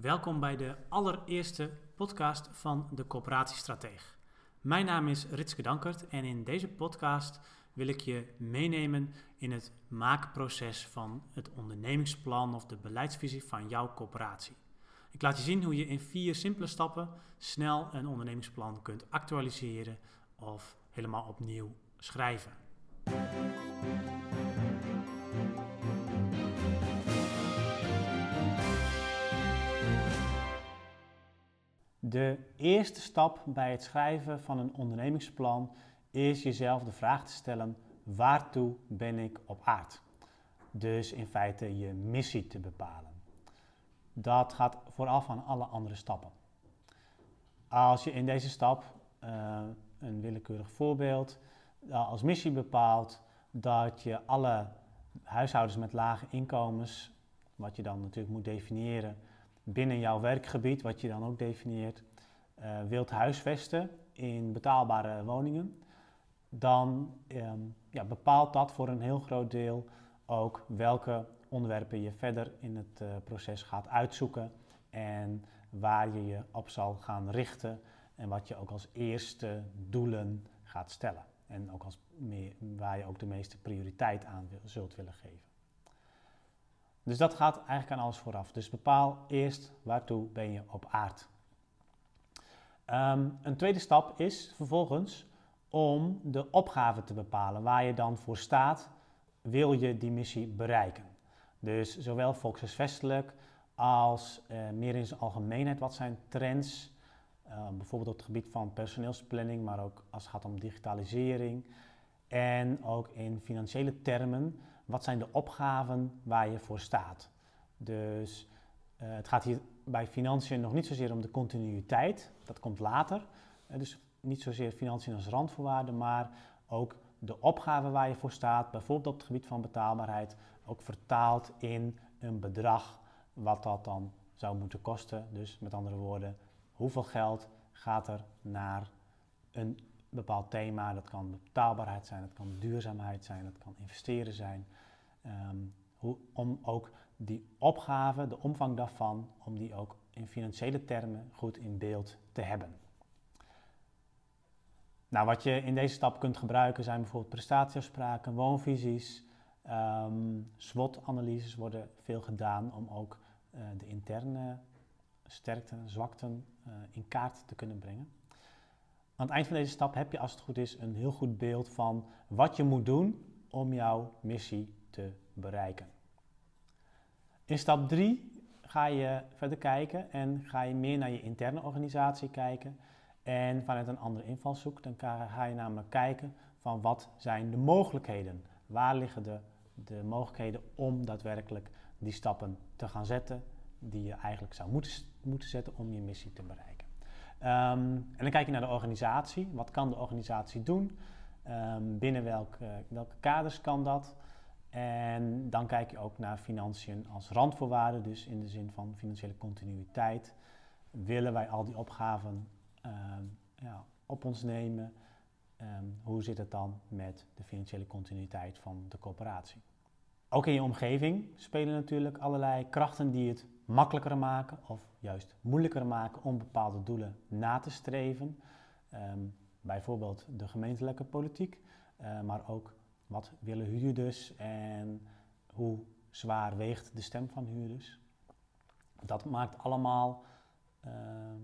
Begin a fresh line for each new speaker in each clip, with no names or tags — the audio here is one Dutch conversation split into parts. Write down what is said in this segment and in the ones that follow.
Welkom bij de allereerste podcast van de Coöperatiestrateeg. Mijn naam is Ritske Dankert en in deze podcast wil ik je meenemen in het maakproces van het ondernemingsplan of de beleidsvisie van jouw coöperatie. Ik laat je zien hoe je in vier simpele stappen snel een ondernemingsplan kunt actualiseren of helemaal opnieuw schrijven. De eerste stap bij het schrijven van een ondernemingsplan is jezelf de vraag te stellen: waartoe ben ik op aard? Dus in feite je missie te bepalen. Dat gaat vooraf van alle andere stappen. Als je in deze stap, uh, een willekeurig voorbeeld, als missie bepaalt dat je alle huishoudens met lage inkomens, wat je dan natuurlijk moet definiëren, binnen jouw werkgebied, wat je dan ook definieert, uh, wilt huisvesten in betaalbare woningen, dan um, ja, bepaalt dat voor een heel groot deel ook welke onderwerpen je verder in het uh, proces gaat uitzoeken en waar je je op zal gaan richten en wat je ook als eerste doelen gaat stellen. En ook als meer, waar je ook de meeste prioriteit aan wil, zult willen geven. Dus dat gaat eigenlijk aan alles vooraf. Dus bepaal eerst waartoe ben je op aard. Um, een tweede stap is vervolgens om de opgave te bepalen waar je dan voor staat, wil je die missie bereiken. Dus zowel volkshuisvestelijk als uh, meer in zijn algemeenheid, wat zijn trends, uh, bijvoorbeeld op het gebied van personeelsplanning, maar ook als het gaat om digitalisering. En ook in financiële termen, wat zijn de opgaven waar je voor staat? Dus uh, het gaat hier bij financiën nog niet zozeer om de continuïteit, dat komt later. Uh, dus niet zozeer financiën als randvoorwaarde, maar ook de opgave waar je voor staat, bijvoorbeeld op het gebied van betaalbaarheid, ook vertaald in een bedrag wat dat dan zou moeten kosten. Dus met andere woorden, hoeveel geld gaat er naar een bepaald thema. Dat kan betaalbaarheid zijn, dat kan duurzaamheid zijn, dat kan investeren zijn. Um, hoe, om ook die opgave, de omvang daarvan, om die ook in financiële termen goed in beeld te hebben. Nou, wat je in deze stap kunt gebruiken zijn bijvoorbeeld prestatieafspraken, woonvisies, um, SWOT-analyses worden veel gedaan om ook uh, de interne sterkten, zwakten uh, in kaart te kunnen brengen. Aan het eind van deze stap heb je, als het goed is, een heel goed beeld van wat je moet doen om jouw missie te bereiken. In stap 3 ga je verder kijken en ga je meer naar je interne organisatie kijken. En vanuit een andere invalshoek, dan ga je namelijk kijken van wat zijn de mogelijkheden? Waar liggen de, de mogelijkheden om daadwerkelijk die stappen te gaan zetten die je eigenlijk zou moeten, moeten zetten om je missie te bereiken. Um, en dan kijk je naar de organisatie. Wat kan de organisatie doen? Um, binnen welke, welke kaders kan dat? En dan kijk je ook naar financiën als randvoorwaarde, dus in de zin van financiële continuïteit. Willen wij al die opgaven um, ja, op ons nemen? Hoe zit het dan met de financiële continuïteit van de corporatie? Ook in je omgeving spelen natuurlijk allerlei krachten die het makkelijker maken of juist moeilijker maken om bepaalde doelen na te streven. Um, bijvoorbeeld de gemeentelijke politiek, uh, maar ook wat willen huurders en hoe zwaar weegt de stem van huurders. Dat maakt allemaal, uh,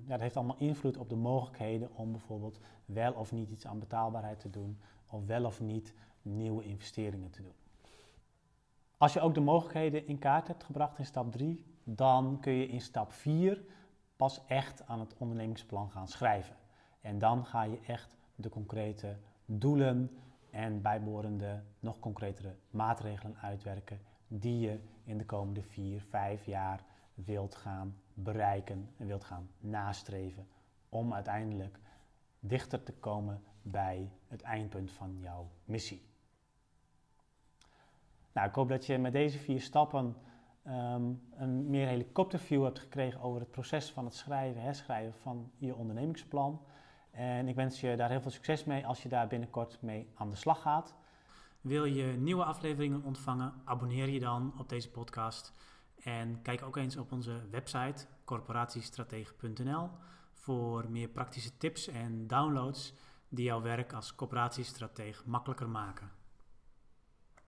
ja, dat heeft allemaal invloed op de mogelijkheden om bijvoorbeeld wel of niet iets aan betaalbaarheid te doen of wel of niet nieuwe investeringen te doen. Als je ook de mogelijkheden in kaart hebt gebracht in stap 3, dan kun je in stap 4 pas echt aan het ondernemingsplan gaan schrijven. En dan ga je echt de concrete doelen en bijbehorende nog concretere maatregelen uitwerken die je in de komende 4, 5 jaar wilt gaan bereiken en wilt gaan nastreven om uiteindelijk dichter te komen bij het eindpunt van jouw missie. Nou, ik hoop dat je met deze vier stappen um, een meer helikopterview hebt gekregen over het proces van het schrijven, herschrijven van je ondernemingsplan. En ik wens je daar heel veel succes mee als je daar binnenkort mee aan de slag gaat. Wil je nieuwe afleveringen ontvangen? Abonneer je dan op deze podcast. En kijk ook eens op onze website corporatiestratege.nl voor meer praktische tips en downloads die jouw werk als coöperatiestratege makkelijker maken.